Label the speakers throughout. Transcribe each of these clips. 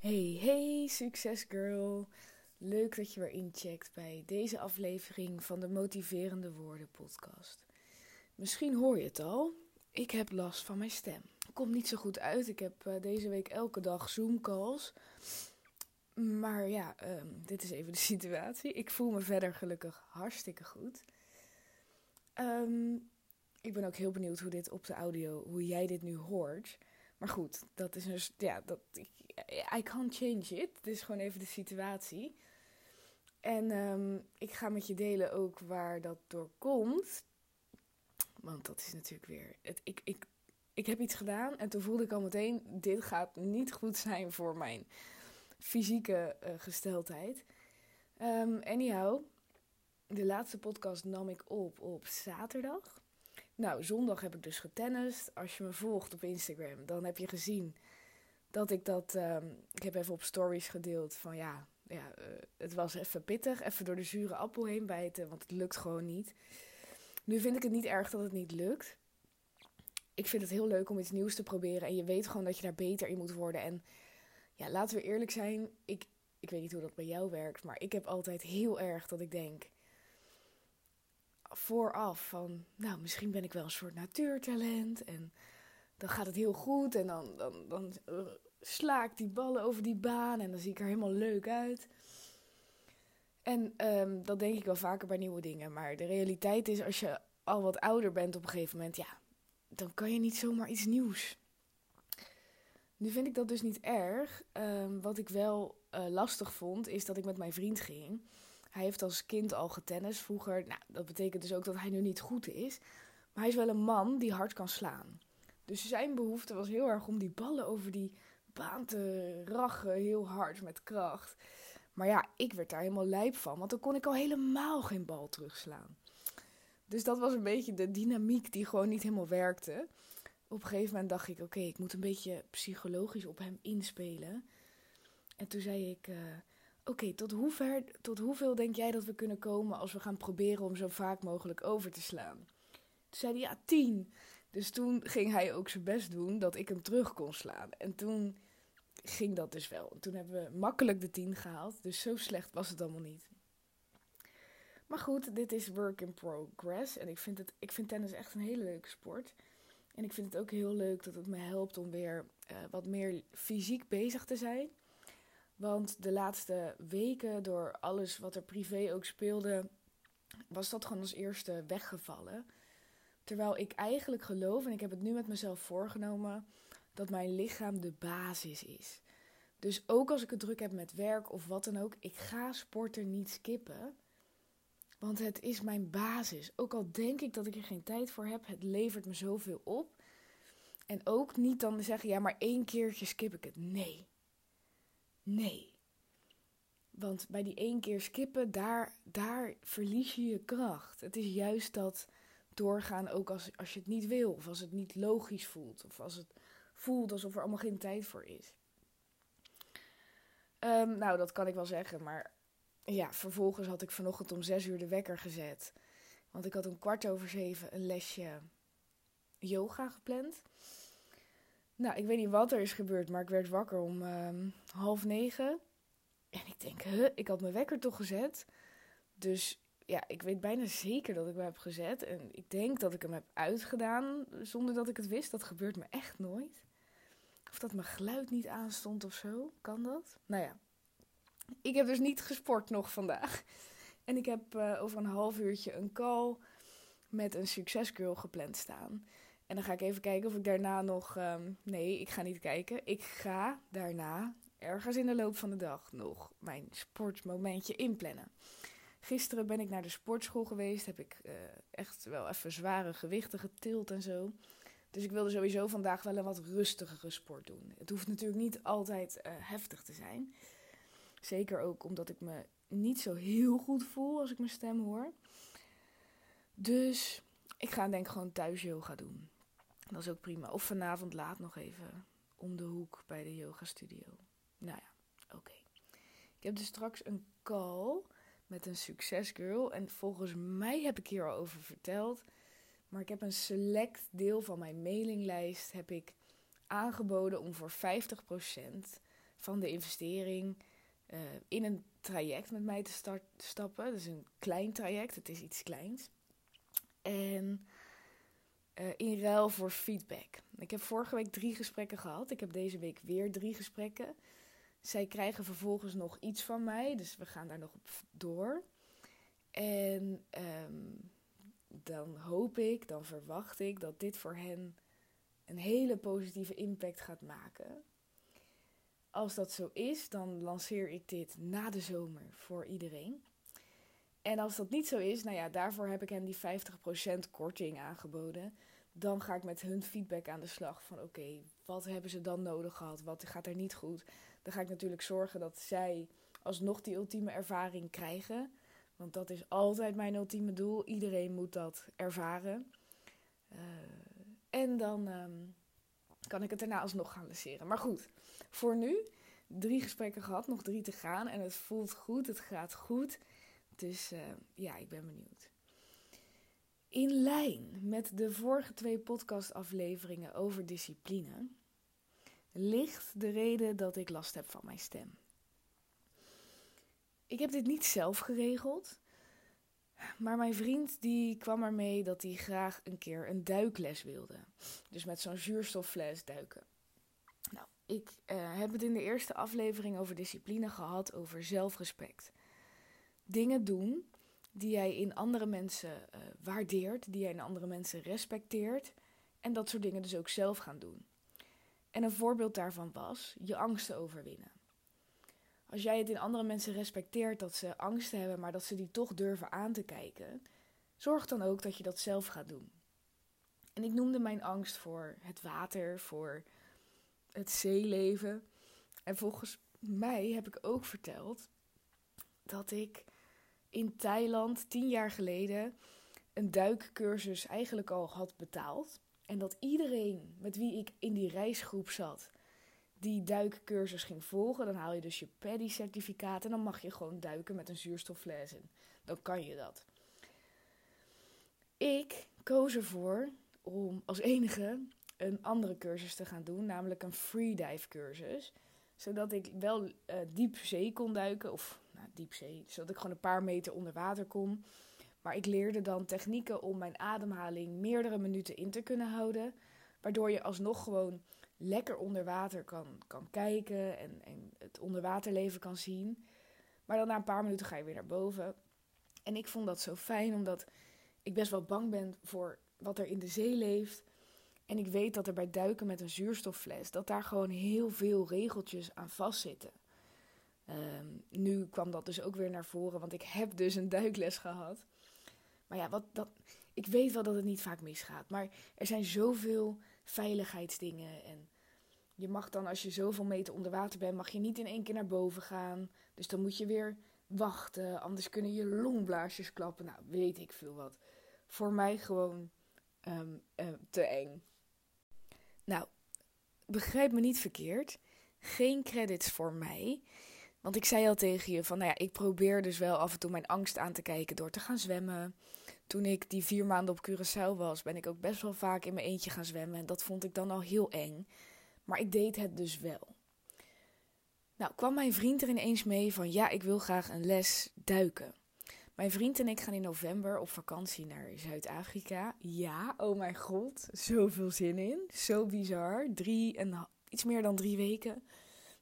Speaker 1: Hey, hey, succes girl. Leuk dat je weer incheckt bij deze aflevering van de Motiverende Woorden podcast. Misschien hoor je het al, ik heb last van mijn stem. Komt niet zo goed uit. Ik heb uh, deze week elke dag Zoom calls. Maar ja, um, dit is even de situatie. Ik voel me verder gelukkig hartstikke goed. Um, ik ben ook heel benieuwd hoe dit op de audio, hoe jij dit nu hoort. Maar goed, dat is dus, ja, dat, I can't change it. Het is gewoon even de situatie. En um, ik ga met je delen ook waar dat door komt. Want dat is natuurlijk weer. Het, ik, ik, ik heb iets gedaan en toen voelde ik al meteen: dit gaat niet goed zijn voor mijn fysieke uh, gesteldheid. Um, anyhow, de laatste podcast nam ik op op zaterdag. Nou, zondag heb ik dus getennist. Als je me volgt op Instagram, dan heb je gezien dat ik dat. Um, ik heb even op stories gedeeld van ja, ja uh, het was even pittig. Even door de zure appel heen bijten, want het lukt gewoon niet. Nu vind ik het niet erg dat het niet lukt. Ik vind het heel leuk om iets nieuws te proberen. En je weet gewoon dat je daar beter in moet worden. En ja, laten we eerlijk zijn. Ik, ik weet niet hoe dat bij jou werkt. Maar ik heb altijd heel erg dat ik denk vooraf van, nou, misschien ben ik wel een soort natuurtalent en dan gaat het heel goed en dan, dan, dan uh, sla ik die ballen over die baan en dan zie ik er helemaal leuk uit. En um, dat denk ik wel vaker bij nieuwe dingen, maar de realiteit is als je al wat ouder bent op een gegeven moment, ja, dan kan je niet zomaar iets nieuws. Nu vind ik dat dus niet erg. Um, wat ik wel uh, lastig vond, is dat ik met mijn vriend ging. Hij heeft als kind al getennis vroeger. Nou, dat betekent dus ook dat hij nu niet goed is. Maar hij is wel een man die hard kan slaan. Dus zijn behoefte was heel erg om die ballen over die baan te rachen, heel hard met kracht. Maar ja, ik werd daar helemaal lijp van, want dan kon ik al helemaal geen bal terugslaan. Dus dat was een beetje de dynamiek die gewoon niet helemaal werkte. Op een gegeven moment dacht ik: oké, ik moet een beetje psychologisch op hem inspelen. En toen zei ik: uh, Oké, tot, tot hoeveel denk jij dat we kunnen komen als we gaan proberen om zo vaak mogelijk over te slaan? Toen zei hij, ja, tien. Dus toen ging hij ook zijn best doen dat ik hem terug kon slaan. En toen ging dat dus wel. toen hebben we makkelijk de tien gehaald. Dus zo slecht was het allemaal niet. Maar goed, dit is work in progress. En ik vind, het, ik vind tennis echt een hele leuke sport. En ik vind het ook heel leuk dat het me helpt om weer uh, wat meer fysiek bezig te zijn. Want de laatste weken, door alles wat er privé ook speelde, was dat gewoon als eerste weggevallen. Terwijl ik eigenlijk geloof, en ik heb het nu met mezelf voorgenomen, dat mijn lichaam de basis is. Dus ook als ik het druk heb met werk of wat dan ook, ik ga sporten niet skippen. Want het is mijn basis. Ook al denk ik dat ik er geen tijd voor heb, het levert me zoveel op. En ook niet dan zeggen, ja, maar één keertje skip ik het. Nee. Nee. Want bij die één keer skippen, daar, daar verlies je je kracht. Het is juist dat doorgaan ook als, als je het niet wil. Of als het niet logisch voelt. Of als het voelt alsof er allemaal geen tijd voor is. Um, nou, dat kan ik wel zeggen. Maar ja, vervolgens had ik vanochtend om zes uur de wekker gezet. Want ik had om kwart over zeven een lesje yoga gepland. Nou, ik weet niet wat er is gebeurd, maar ik werd wakker om um, half negen. En ik denk, huh, ik had mijn wekker toch gezet. Dus ja, ik weet bijna zeker dat ik hem heb gezet. En ik denk dat ik hem heb uitgedaan zonder dat ik het wist. Dat gebeurt me echt nooit. Of dat mijn geluid niet aanstond of zo. Kan dat? Nou ja. Ik heb dus niet gesport nog vandaag. En ik heb uh, over een half uurtje een call met een succesgirl gepland staan. En dan ga ik even kijken of ik daarna nog. Um, nee, ik ga niet kijken. Ik ga daarna ergens in de loop van de dag nog mijn sportmomentje inplannen. Gisteren ben ik naar de sportschool geweest. Heb ik uh, echt wel even zware gewichten getild en zo. Dus ik wilde sowieso vandaag wel een wat rustigere sport doen. Het hoeft natuurlijk niet altijd uh, heftig te zijn. Zeker ook omdat ik me niet zo heel goed voel als ik mijn stem hoor. Dus ik ga denk ik gewoon thuis yoga doen. Dat is ook prima. Of vanavond laat nog even om de hoek bij de yoga studio. Nou ja, oké. Ik heb dus straks een call met een succesgirl. En volgens mij heb ik hier al over verteld. Maar ik heb een select deel van mijn mailinglijst heb ik aangeboden om voor 50% van de investering uh, in een traject met mij te start, stappen. Dus een klein traject, het is iets kleins. En uh, in ruil voor feedback. Ik heb vorige week drie gesprekken gehad. Ik heb deze week weer drie gesprekken. Zij krijgen vervolgens nog iets van mij, dus we gaan daar nog op door. En um, dan hoop ik, dan verwacht ik dat dit voor hen een hele positieve impact gaat maken. Als dat zo is, dan lanceer ik dit na de zomer voor iedereen. En als dat niet zo is, nou ja, daarvoor heb ik hen die 50% korting aangeboden. Dan ga ik met hun feedback aan de slag van oké, wat hebben ze dan nodig gehad? Wat gaat er niet goed? Dan ga ik natuurlijk zorgen dat zij alsnog die ultieme ervaring krijgen. Want dat is altijd mijn ultieme doel. Iedereen moet dat ervaren. Uh, en dan um, kan ik het daarna alsnog gaan lanceren. Maar goed, voor nu drie gesprekken gehad, nog drie te gaan. En het voelt goed, het gaat goed. Dus uh, ja, ik ben benieuwd. In lijn met de vorige twee podcastafleveringen over discipline ligt de reden dat ik last heb van mijn stem. Ik heb dit niet zelf geregeld. Maar mijn vriend die kwam ermee dat hij graag een keer een duikles wilde. Dus met zo'n zuurstoffles duiken. Nou, ik uh, heb het in de eerste aflevering over discipline gehad, over zelfrespect. Dingen doen die jij in andere mensen uh, waardeert, die jij in andere mensen respecteert. En dat soort dingen dus ook zelf gaan doen. En een voorbeeld daarvan was je angsten overwinnen. Als jij het in andere mensen respecteert dat ze angsten hebben, maar dat ze die toch durven aan te kijken, zorg dan ook dat je dat zelf gaat doen. En ik noemde mijn angst voor het water, voor het zeeleven. En volgens mij heb ik ook verteld dat ik in Thailand tien jaar geleden een duikcursus eigenlijk al had betaald. En dat iedereen met wie ik in die reisgroep zat, die duikcursus ging volgen, dan haal je dus je PADI-certificaat en dan mag je gewoon duiken met een zuurstoffles in. Dan kan je dat. Ik koos ervoor om als enige een andere cursus te gaan doen, namelijk een freedive cursus. Zodat ik wel uh, diep zee kon duiken, of nou, diep zee, zodat ik gewoon een paar meter onder water kon. Maar ik leerde dan technieken om mijn ademhaling meerdere minuten in te kunnen houden. Waardoor je alsnog gewoon lekker onder water kan, kan kijken en, en het onderwaterleven kan zien. Maar dan na een paar minuten ga je weer naar boven. En ik vond dat zo fijn, omdat ik best wel bang ben voor wat er in de zee leeft. En ik weet dat er bij duiken met een zuurstoffles, dat daar gewoon heel veel regeltjes aan vastzitten. Um, nu kwam dat dus ook weer naar voren, want ik heb dus een duikles gehad. Maar ja, wat, dat, ik weet wel dat het niet vaak misgaat. Maar er zijn zoveel veiligheidsdingen. En je mag dan, als je zoveel meter onder water bent, mag je niet in één keer naar boven gaan. Dus dan moet je weer wachten. Anders kunnen je longblaasjes klappen. Nou, weet ik veel wat. Voor mij gewoon um, uh, te eng. Nou, begrijp me niet verkeerd. Geen credits voor mij. Want ik zei al tegen je van, nou ja, ik probeer dus wel af en toe mijn angst aan te kijken door te gaan zwemmen. Toen ik die vier maanden op Curaçao was, ben ik ook best wel vaak in mijn eentje gaan zwemmen. En dat vond ik dan al heel eng. Maar ik deed het dus wel. Nou, kwam mijn vriend er ineens mee van, ja, ik wil graag een les duiken. Mijn vriend en ik gaan in november op vakantie naar Zuid-Afrika. Ja, oh mijn god, zoveel zin in. Zo bizar. Drie en iets meer dan drie weken.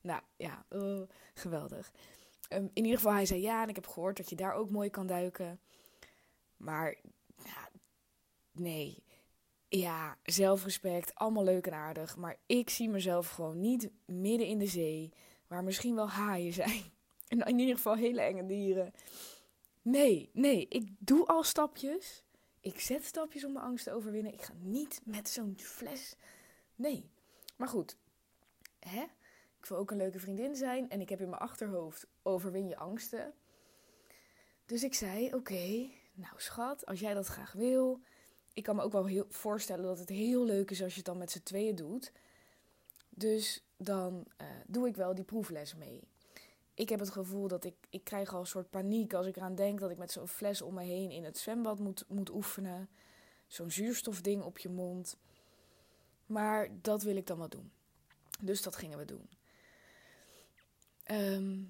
Speaker 1: Nou ja, uh, geweldig. Um, in ieder geval, hij zei ja, en ik heb gehoord dat je daar ook mooi kan duiken. Maar ja, nee. Ja, zelfrespect, allemaal leuk en aardig. Maar ik zie mezelf gewoon niet midden in de zee, waar misschien wel haaien zijn. En in ieder geval hele enge dieren. Nee, nee, ik doe al stapjes. Ik zet stapjes om mijn angst te overwinnen. Ik ga niet met zo'n fles. Nee. Maar goed, hè? Ik wil ook een leuke vriendin zijn. En ik heb in mijn achterhoofd: overwin je angsten. Dus ik zei: Oké, nou schat, als jij dat graag wil. Ik kan me ook wel heel voorstellen dat het heel leuk is als je het dan met z'n tweeën doet. Dus dan uh, doe ik wel die proefles mee. Ik heb het gevoel dat ik, ik krijg al een soort paniek als ik eraan denk dat ik met zo'n fles om me heen in het zwembad moet, moet oefenen. Zo'n zuurstofding op je mond. Maar dat wil ik dan wel doen. Dus dat gingen we doen. Ehm,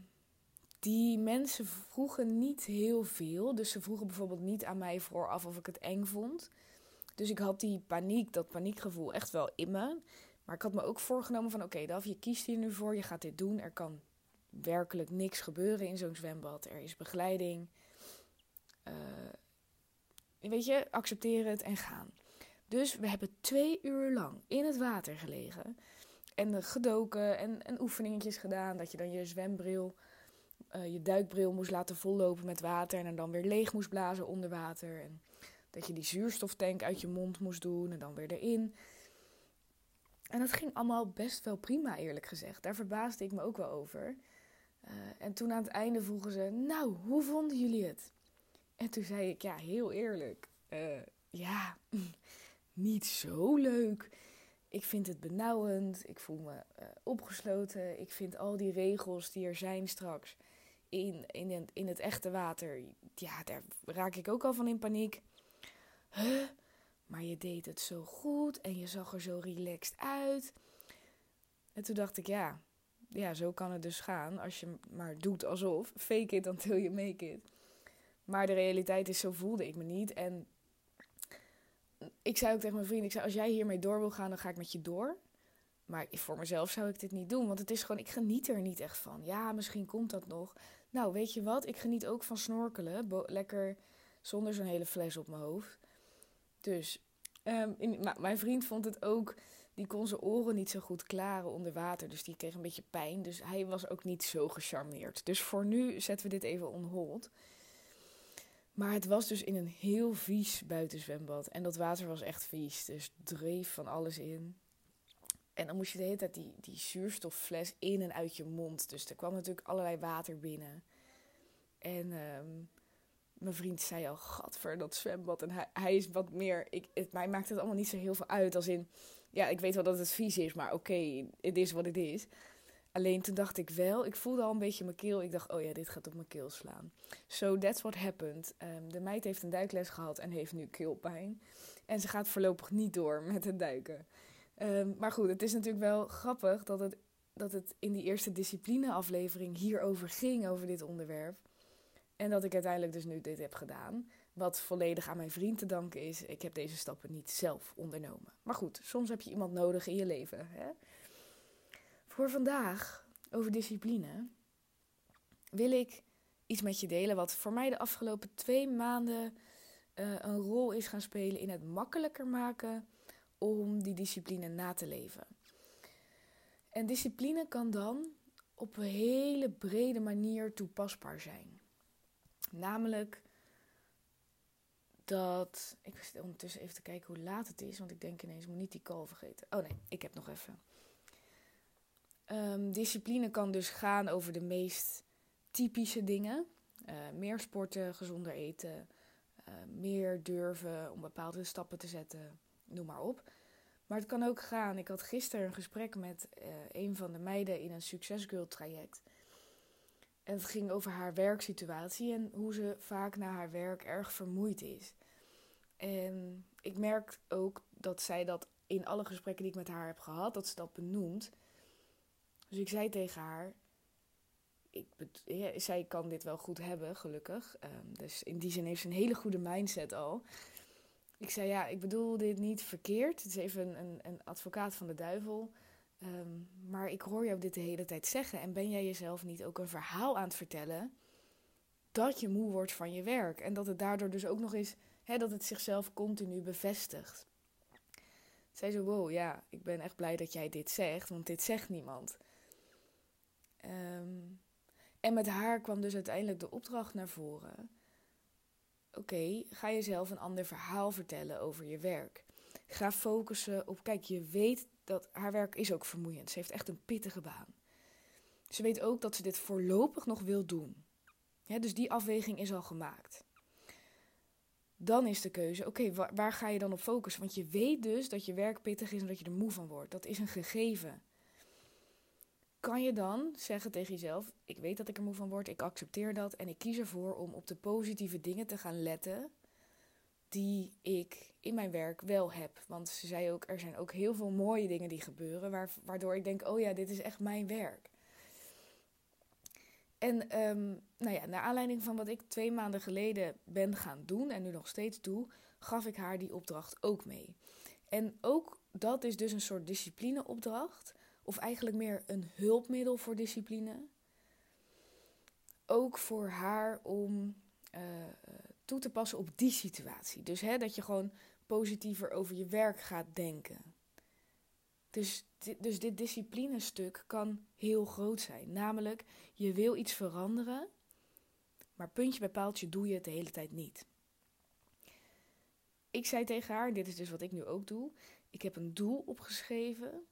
Speaker 1: die mensen vroegen niet heel veel. Dus ze vroegen bijvoorbeeld niet aan mij vooraf of ik het eng vond. Dus ik had die paniek, dat paniekgevoel echt wel in me. Maar ik had me ook voorgenomen van oké, okay, je kiest hier nu voor, je gaat dit doen. Er kan werkelijk niks gebeuren in zo'n zwembad. Er is begeleiding. Uh, weet je, accepteer het en gaan. Dus we hebben twee uur lang in het water gelegen. En gedoken en, en oefeningetjes gedaan. Dat je dan je zwembril, uh, je duikbril moest laten vollopen met water. En dan weer leeg moest blazen onder water. En dat je die zuurstoftank uit je mond moest doen en dan weer erin. En dat ging allemaal best wel prima, eerlijk gezegd. Daar verbaasde ik me ook wel over. Uh, en toen aan het einde vroegen ze: Nou, hoe vonden jullie het? En toen zei ik: Ja, heel eerlijk. Uh, ja, niet zo leuk. Ik vind het benauwend. Ik voel me uh, opgesloten. Ik vind al die regels die er zijn straks in, in, het, in het echte water. Ja, daar raak ik ook al van in paniek. Huh? Maar je deed het zo goed en je zag er zo relaxed uit. En toen dacht ik, ja, ja, zo kan het dus gaan. Als je maar doet alsof. Fake it until you make it. Maar de realiteit is, zo voelde ik me niet. En ik zei ook tegen mijn vriend, ik zei, als jij hiermee door wil gaan, dan ga ik met je door. Maar voor mezelf zou ik dit niet doen, want het is gewoon, ik geniet er niet echt van. Ja, misschien komt dat nog. Nou, weet je wat? Ik geniet ook van snorkelen. lekker zonder zo'n hele fles op mijn hoofd. Dus um, in, mijn vriend vond het ook. Die kon zijn oren niet zo goed klaren onder water. Dus die kreeg een beetje pijn. Dus hij was ook niet zo gecharmeerd. Dus voor nu zetten we dit even on hold. Maar het was dus in een heel vies buitenzwembad. En dat water was echt vies. Dus dreef van alles in. En dan moest je de hele tijd die, zuurstoffles in en uit je mond. Dus er kwam natuurlijk allerlei water binnen. En um, mijn vriend zei al, gadver, dat zwembad. En hij, is wat meer, ik, mij maakt het allemaal niet zo heel veel uit. Als in, ja, ik weet wel dat het vies is, maar oké, het is wat het is. Alleen toen dacht ik wel, ik voelde al een beetje mijn keel. Ik dacht, oh ja, dit gaat op mijn keel slaan. So that's what happened. Um, de meid heeft een duikles gehad en heeft nu keelpijn. En ze gaat voorlopig niet door met het duiken. Um, maar goed, het is natuurlijk wel grappig dat het, dat het in die eerste discipline-aflevering hierover ging, over dit onderwerp. En dat ik uiteindelijk dus nu dit heb gedaan. Wat volledig aan mijn vriend te danken is. Ik heb deze stappen niet zelf ondernomen. Maar goed, soms heb je iemand nodig in je leven. Hè? Voor vandaag, over discipline, wil ik iets met je delen wat voor mij de afgelopen twee maanden uh, een rol is gaan spelen in het makkelijker maken om die discipline na te leven. En discipline kan dan op een hele brede manier toepasbaar zijn. Namelijk dat. Ik zit ondertussen even te kijken hoe laat het is, want ik denk ineens, moet niet die call vergeten. Oh nee, ik heb nog even. Um, discipline kan dus gaan over de meest typische dingen. Uh, meer sporten, gezonder eten, uh, meer durven om bepaalde stappen te zetten, noem maar op. Maar het kan ook gaan. Ik had gisteren een gesprek met uh, een van de meiden in een Success Girl traject. En het ging over haar werksituatie en hoe ze vaak na haar werk erg vermoeid is. En ik merk ook dat zij dat in alle gesprekken die ik met haar heb gehad, dat ze dat benoemt. Dus ik zei tegen haar, ik zij kan dit wel goed hebben, gelukkig. Um, dus in die zin heeft ze een hele goede mindset al. Ik zei, ja, ik bedoel dit niet verkeerd. Het is even een, een advocaat van de duivel. Ehm, maar ik hoor jou dit de hele tijd zeggen. En ben jij jezelf niet ook een verhaal aan het vertellen dat je moe wordt van je werk? En dat het daardoor dus ook nog eens, hè, dat het zichzelf continu bevestigt. Zij zo, wow, ja, ik ben echt blij dat jij dit zegt, want dit zegt niemand. Ehm, en met haar kwam dus uiteindelijk de opdracht naar voren. Oké, ga jezelf een ander verhaal vertellen over je werk. Ga focussen op, kijk, je weet dat haar werk is ook vermoeiend. Ze heeft echt een pittige baan. Ze weet ook dat ze dit voorlopig nog wil doen. dus die afweging is al gemaakt. Dan is de keuze, oké, waar, waar, ga je dan op focussen? Want je weet dus dat je werk pittig is en dat je er moe van wordt. Dat is een gegeven. Kan je dan zeggen tegen jezelf, ik weet dat ik er moe van word, ik accepteer dat en ik kies ervoor om op de positieve dingen te gaan letten die ik in mijn werk wel heb. Want ze zei ook, er zijn ook heel veel mooie dingen die gebeuren, waardoor ik denk, oh ja, dit is echt mijn werk. En ehm, nou ja, naar aanleiding van wat ik twee maanden geleden ben gaan doen en nu nog steeds doe, gaf ik haar die opdracht ook mee. En ook dat is dus een soort disciplineopdracht, of eigenlijk meer een hulpmiddel voor discipline. Ook voor haar om uh, toe te passen op die situatie. Dus hè, dat je gewoon positiever over je werk gaat denken. Dus, dus dit disciplinestuk kan heel groot zijn. Namelijk, je wil iets veranderen, maar puntje bij paaltje doe je het de hele tijd niet. Ik zei tegen haar, dit is dus wat ik nu ook doe. Ik heb een doel opgeschreven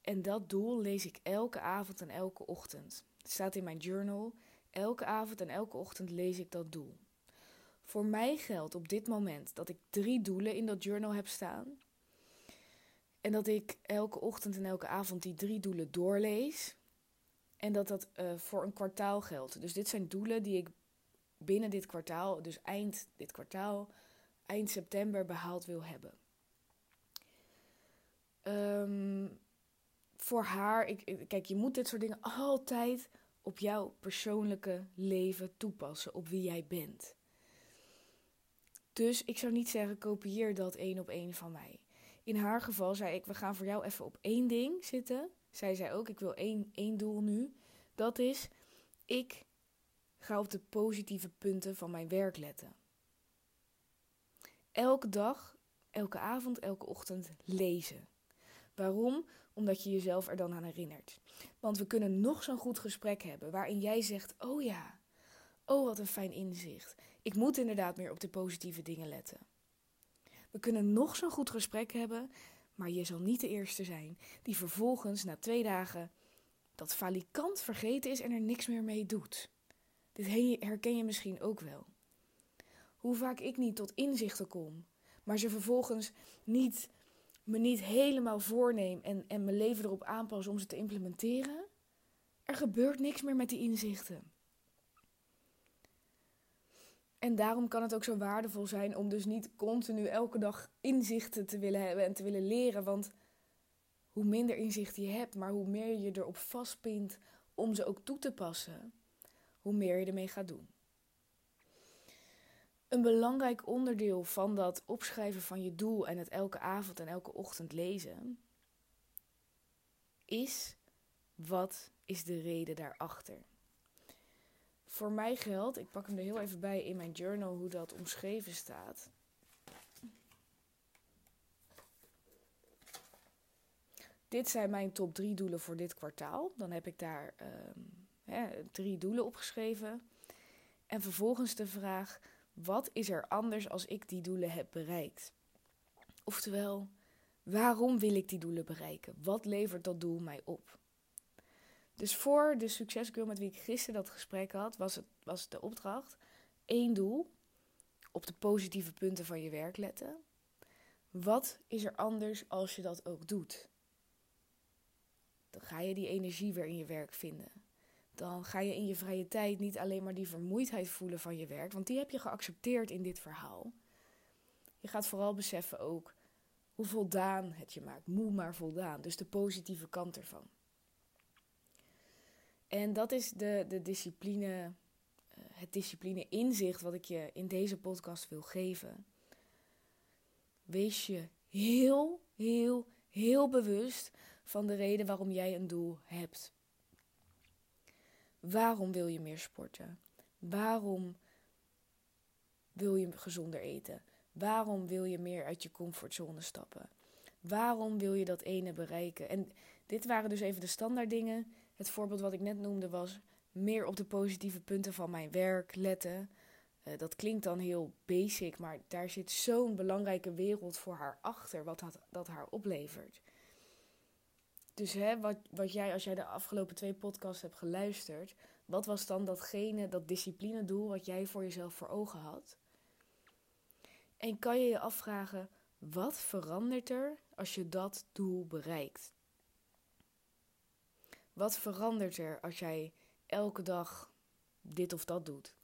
Speaker 1: en dat doel lees ik elke avond en elke ochtend. Het staat in mijn journal. Elke avond en elke ochtend lees ik dat doel. Voor mij geldt op dit moment dat ik drie doelen in dat journal heb staan. En dat ik elke ochtend en elke avond die drie doelen doorlees. En dat dat uh, voor een kwartaal geldt. Dus dit zijn doelen die ik binnen dit kwartaal, dus eind dit kwartaal, eind september behaald wil hebben. Um, voor haar, ik, kijk, je moet dit soort dingen altijd op jouw persoonlijke leven toepassen, op wie jij bent. Dus ik zou niet zeggen, kopieer dat één op één van mij. In haar geval zei ik, we gaan voor jou even op één ding zitten. Zij zei ook, ik wil één, één doel nu. Dat is, ik ga op de positieve punten van mijn werk letten. Elke dag, elke avond, elke ochtend lezen. Waarom? Omdat je jezelf er dan aan herinnert. Want we kunnen nog zo'n goed gesprek hebben waarin jij zegt: Oh ja, oh wat een fijn inzicht. Ik moet inderdaad meer op de positieve dingen letten. We kunnen nog zo'n goed gesprek hebben, maar je zal niet de eerste zijn die vervolgens na twee dagen dat falikant vergeten is en er niks meer mee doet. Dit herken je misschien ook wel. Hoe vaak ik niet tot inzichten kom, maar ze vervolgens niet me niet helemaal voorneem en, en mijn leven erop aanpas om ze te implementeren, er gebeurt niks meer met die inzichten. En daarom kan het ook zo waardevol zijn om dus niet continu elke dag inzichten te willen hebben en te willen leren. Want hoe minder inzichten je hebt, maar hoe meer je erop vastpint om ze ook toe te passen, hoe meer je ermee gaat doen. Een belangrijk onderdeel van dat opschrijven van je doel en het elke avond en elke ochtend lezen is wat is de reden daarachter. Voor mij geldt, ik pak hem er heel even bij in mijn journal hoe dat omschreven staat. Dit zijn mijn top drie doelen voor dit kwartaal. Dan heb ik daar um, hè, drie doelen opgeschreven. En vervolgens de vraag: wat is er anders als ik die doelen heb bereikt? Oftewel, waarom wil ik die doelen bereiken? Wat levert dat doel mij op? Dus voor de succesgirl met wie ik gisteren dat gesprek had, was, het, was de opdracht één doel. Op de positieve punten van je werk letten. Wat is er anders als je dat ook doet? Dan ga je die energie weer in je werk vinden dan ga je in je vrije tijd niet alleen maar die vermoeidheid voelen van je werk, want die heb je geaccepteerd in dit verhaal. Je gaat vooral beseffen ook hoe voldaan het je maakt. Moe maar voldaan. Dus de positieve kant ervan. En dat is de, de discipline, eh, het discipline inzicht wat ik je in deze podcast wil geven. Wees je heel, heel, heel bewust van de reden waarom jij een doel hebt. Waarom wil je meer sporten? Waarom wil je gezonder eten? Waarom wil je meer uit je comfortzone stappen? Waarom wil je dat ene bereiken? En dit waren dus even de standaard dingen. Het voorbeeld wat ik net noemde was meer op de positieve punten van mijn werk letten. Uh, dat klinkt dan heel basic, maar daar zit zo'n belangrijke wereld voor haar achter, wat dat, dat haar oplevert. Dus hè, wat, wat jij, als jij de afgelopen twee podcasts hebt geluisterd, wat was dan datgene, dat disciplinedoel wat jij voor jezelf voor ogen had? En kan je je afvragen, wat verandert er als je dat doel bereikt? Wat verandert er als jij elke dag dit of dat doet?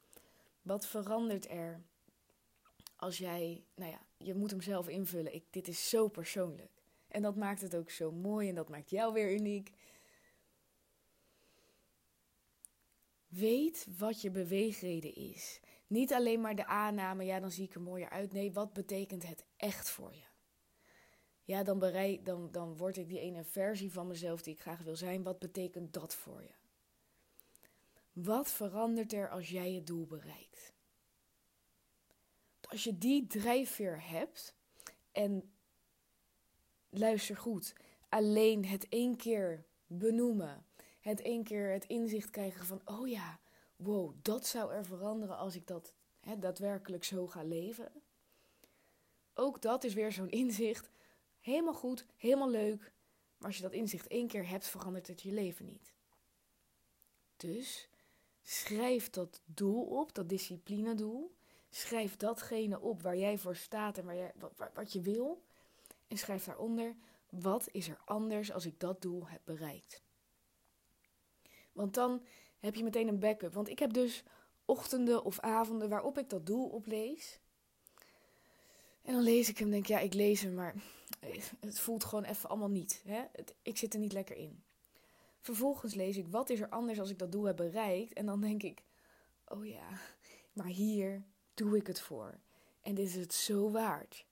Speaker 1: Wat verandert er als jij, nou ja, je moet hem zelf invullen. Ik, dit is zo persoonlijk. En dat maakt het ook zo mooi en dat maakt jou weer uniek. Weet wat je beweegreden is. Niet alleen maar de aanname, ja, dan zie ik er mooier uit. Nee, wat betekent het echt voor je? Ja, dan, bereik, dan, dan word ik die ene versie van mezelf die ik graag wil zijn. Wat betekent dat voor je? Wat verandert er als jij je doel bereikt? Als je die drijfveer hebt en luister goed, alleen het één keer benoemen, het één keer het inzicht krijgen van, oh ja, wow, dat zou er veranderen als ik dat hè, daadwerkelijk zo ga leven. Ook dat is weer zo'n inzicht. Helemaal goed, helemaal leuk. Maar als je dat inzicht één keer hebt, verandert het je leven niet. Dus schrijf dat doel op, dat disciplinedoel. Schrijf datgene op waar jij voor staat en waar jij, wat, wat je wil. En schrijf daaronder, wat is er anders als ik dat doel heb bereikt? Want dan heb je meteen een backup. Want ik heb dus ochtenden of avonden waarop ik dat doel oplees. En dan lees ik hem en denk ja, ik lees hem, maar het voelt gewoon even allemaal niet. Hè? ik zit er niet lekker in. Vervolgens lees ik, wat is er anders als ik dat doel heb bereikt? En dan denk ik, oh ja, maar hier doe ik het voor. En dit is het zo waard.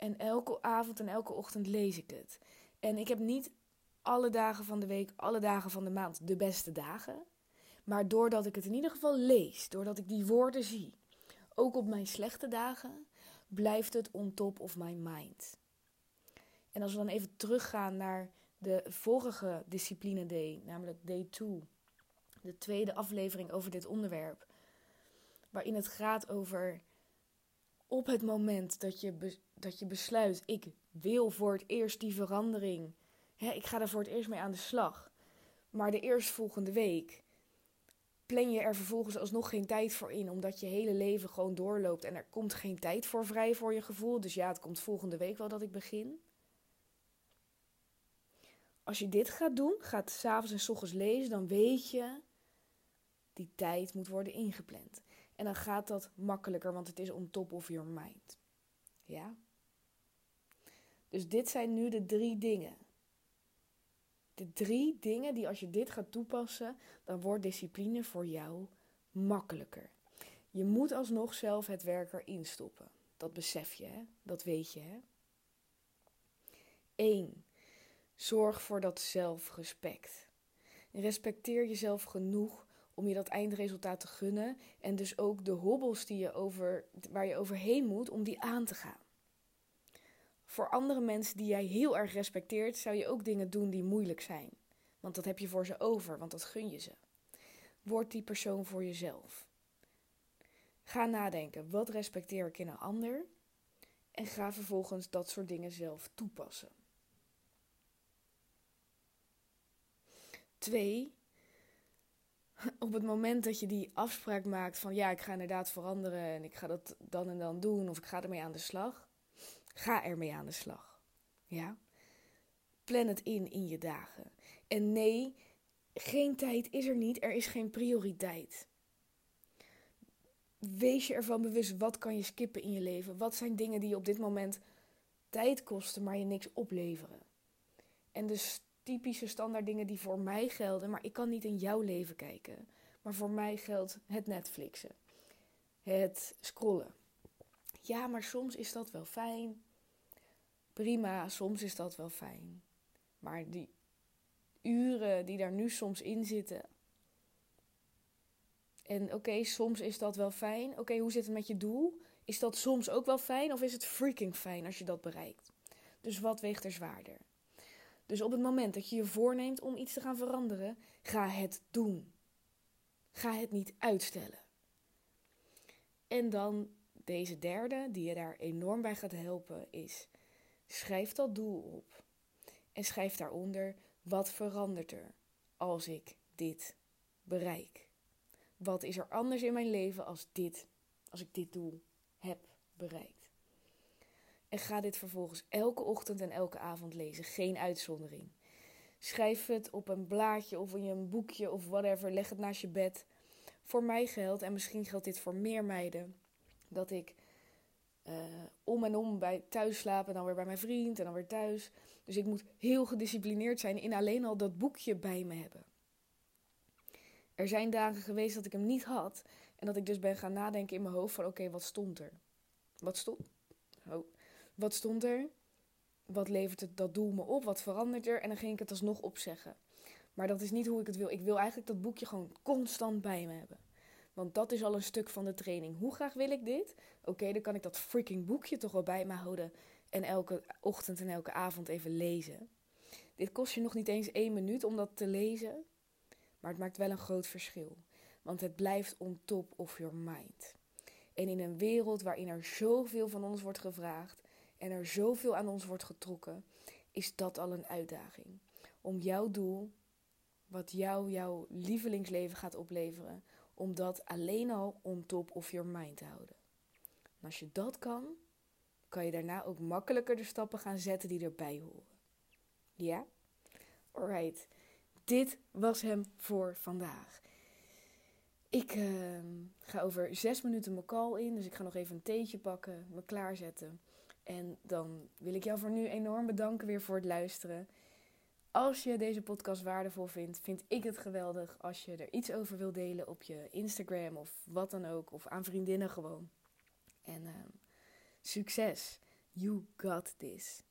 Speaker 1: En elke avond en elke ochtend lees ik het. En ik heb niet alle dagen van de week, alle dagen van de maand de beste dagen. Maar doordat ik het in ieder geval lees, doordat ik die woorden zie, ook op mijn slechte dagen, blijft het on top of my mind. En als we dan even teruggaan naar de vorige discipline day, namelijk day 2, de tweede aflevering over dit onderwerp, waarin het gaat over op het moment dat je, dat je besluit, ik wil voor het eerst die verandering, ik ga er voor het eerst mee aan de slag, maar de eerstvolgende week plan je er vervolgens alsnog geen tijd voor in, omdat je hele leven gewoon doorloopt en er komt geen tijd voor vrij voor je gevoel. Dus ja, het komt volgende week wel dat ik begin. Als je dit gaat doen, gaat s'avonds en s ochtends lezen, dan weet je, die tijd moet worden ingepland. En dan gaat dat makkelijker, want het is on top of your mind. Ja? Dus dit zijn nu de drie dingen. De drie dingen die als je dit gaat toepassen, dan wordt discipline voor jou makkelijker. Je moet alsnog zelf het werk erin stoppen. Dat besef je, hè? dat weet je. Hè? 1. Zorg voor dat zelfrespect. Respecteer jezelf genoeg om je dat eindresultaat te gunnen en dus ook de hobbels die je over, waar je overheen moet om die aan te gaan. Voor andere mensen die jij heel erg respecteert, zou je ook dingen doen die moeilijk zijn. Want dat heb je voor ze over, want dat gun je ze. Word die persoon voor jezelf. Ga nadenken, wat respecteer ik in een ander? En ga vervolgens dat soort dingen zelf toepassen. Twee, op het moment dat je die afspraak maakt van ja, ik ga inderdaad veranderen en ik ga dat dan en dan doen of ik ga ermee aan de slag, ga ermee aan de slag. Ja? Plan het in in je dagen. En nee, geen tijd is er niet, er is geen prioriteit. Wees je ervan bewust, wat kan je skippen in je leven? Wat zijn dingen die op dit moment tijd kosten, maar je niks opleveren? En dus typische standaard dingen die voor mij gelden, maar ik kan niet in jouw leven kijken. Maar voor mij geldt het Netflixen, het scrollen. Ja, maar soms is dat wel fijn. Prima, soms is dat wel fijn. Maar die uren die daar nu soms in zitten. En oké, soms is dat wel fijn. Oké, hoe zit het met je doel? Is dat soms ook wel fijn of is het freaking fijn als je dat bereikt? Dus wat weegt er zwaarder? Dus op het moment dat je je voorneemt om iets te gaan veranderen, ga het doen. Ga het niet uitstellen. En dan deze derde, die je daar enorm bij gaat helpen, is schrijf dat doel op. En schrijf daaronder wat verandert er als ik dit bereik. Wat is er anders in mijn leven als dit, als ik dit doel heb bereikt? En ga dit vervolgens elke ochtend en elke avond lezen. Geen uitzondering. Schrijf het op een blaadje of in een boekje of whatever. Leg het naast je bed. Voor mij geldt, en misschien geldt dit voor meer meiden, dat ik uh, om en om bij thuis slaap en dan weer bij mijn vriend en dan weer thuis. Dus ik moet heel gedisciplineerd zijn in alleen al dat boekje bij me hebben. Er zijn dagen geweest dat ik hem niet had. En dat ik dus ben gaan nadenken in mijn hoofd van oké, wat stond er? Wat stond? Wat stond er? Wat levert het, dat doel me op? Wat verandert er? En dan ging ik het alsnog opzeggen. Maar dat is niet hoe ik het wil. Ik wil eigenlijk dat boekje gewoon constant bij me hebben. Want dat is al een stuk van de training. Hoe graag wil ik dit? Oké, dan kan ik dat freaking boekje toch wel bij me houden. En elke ochtend en elke avond even lezen. Dit kost je nog niet eens één minuut om dat te lezen. Maar het maakt wel een groot verschil. Want het blijft on top of your mind. En in een wereld waarin er zoveel van ons wordt gevraagd en er zoveel aan ons wordt getrokken, is dat al een uitdaging. Om jouw doel, wat jou jouw lievelingsleven gaat opleveren, om dat alleen al on top of your mind te houden. En als je dat kan, kan je daarna ook makkelijker de stappen gaan zetten die erbij horen. Ja? Alright. Dit was hem voor vandaag. Ik uh, ga over zes minuten mijn call in. Dus ik ga nog even een theetje pakken, me klaarzetten. En dan wil ik jou voor nu enorm bedanken weer voor het luisteren. Als je deze podcast waardevol vindt, vind ik het geweldig als je er iets over wil delen op je Instagram of wat dan ook. Of aan vriendinnen gewoon. En uh, succes. You got this.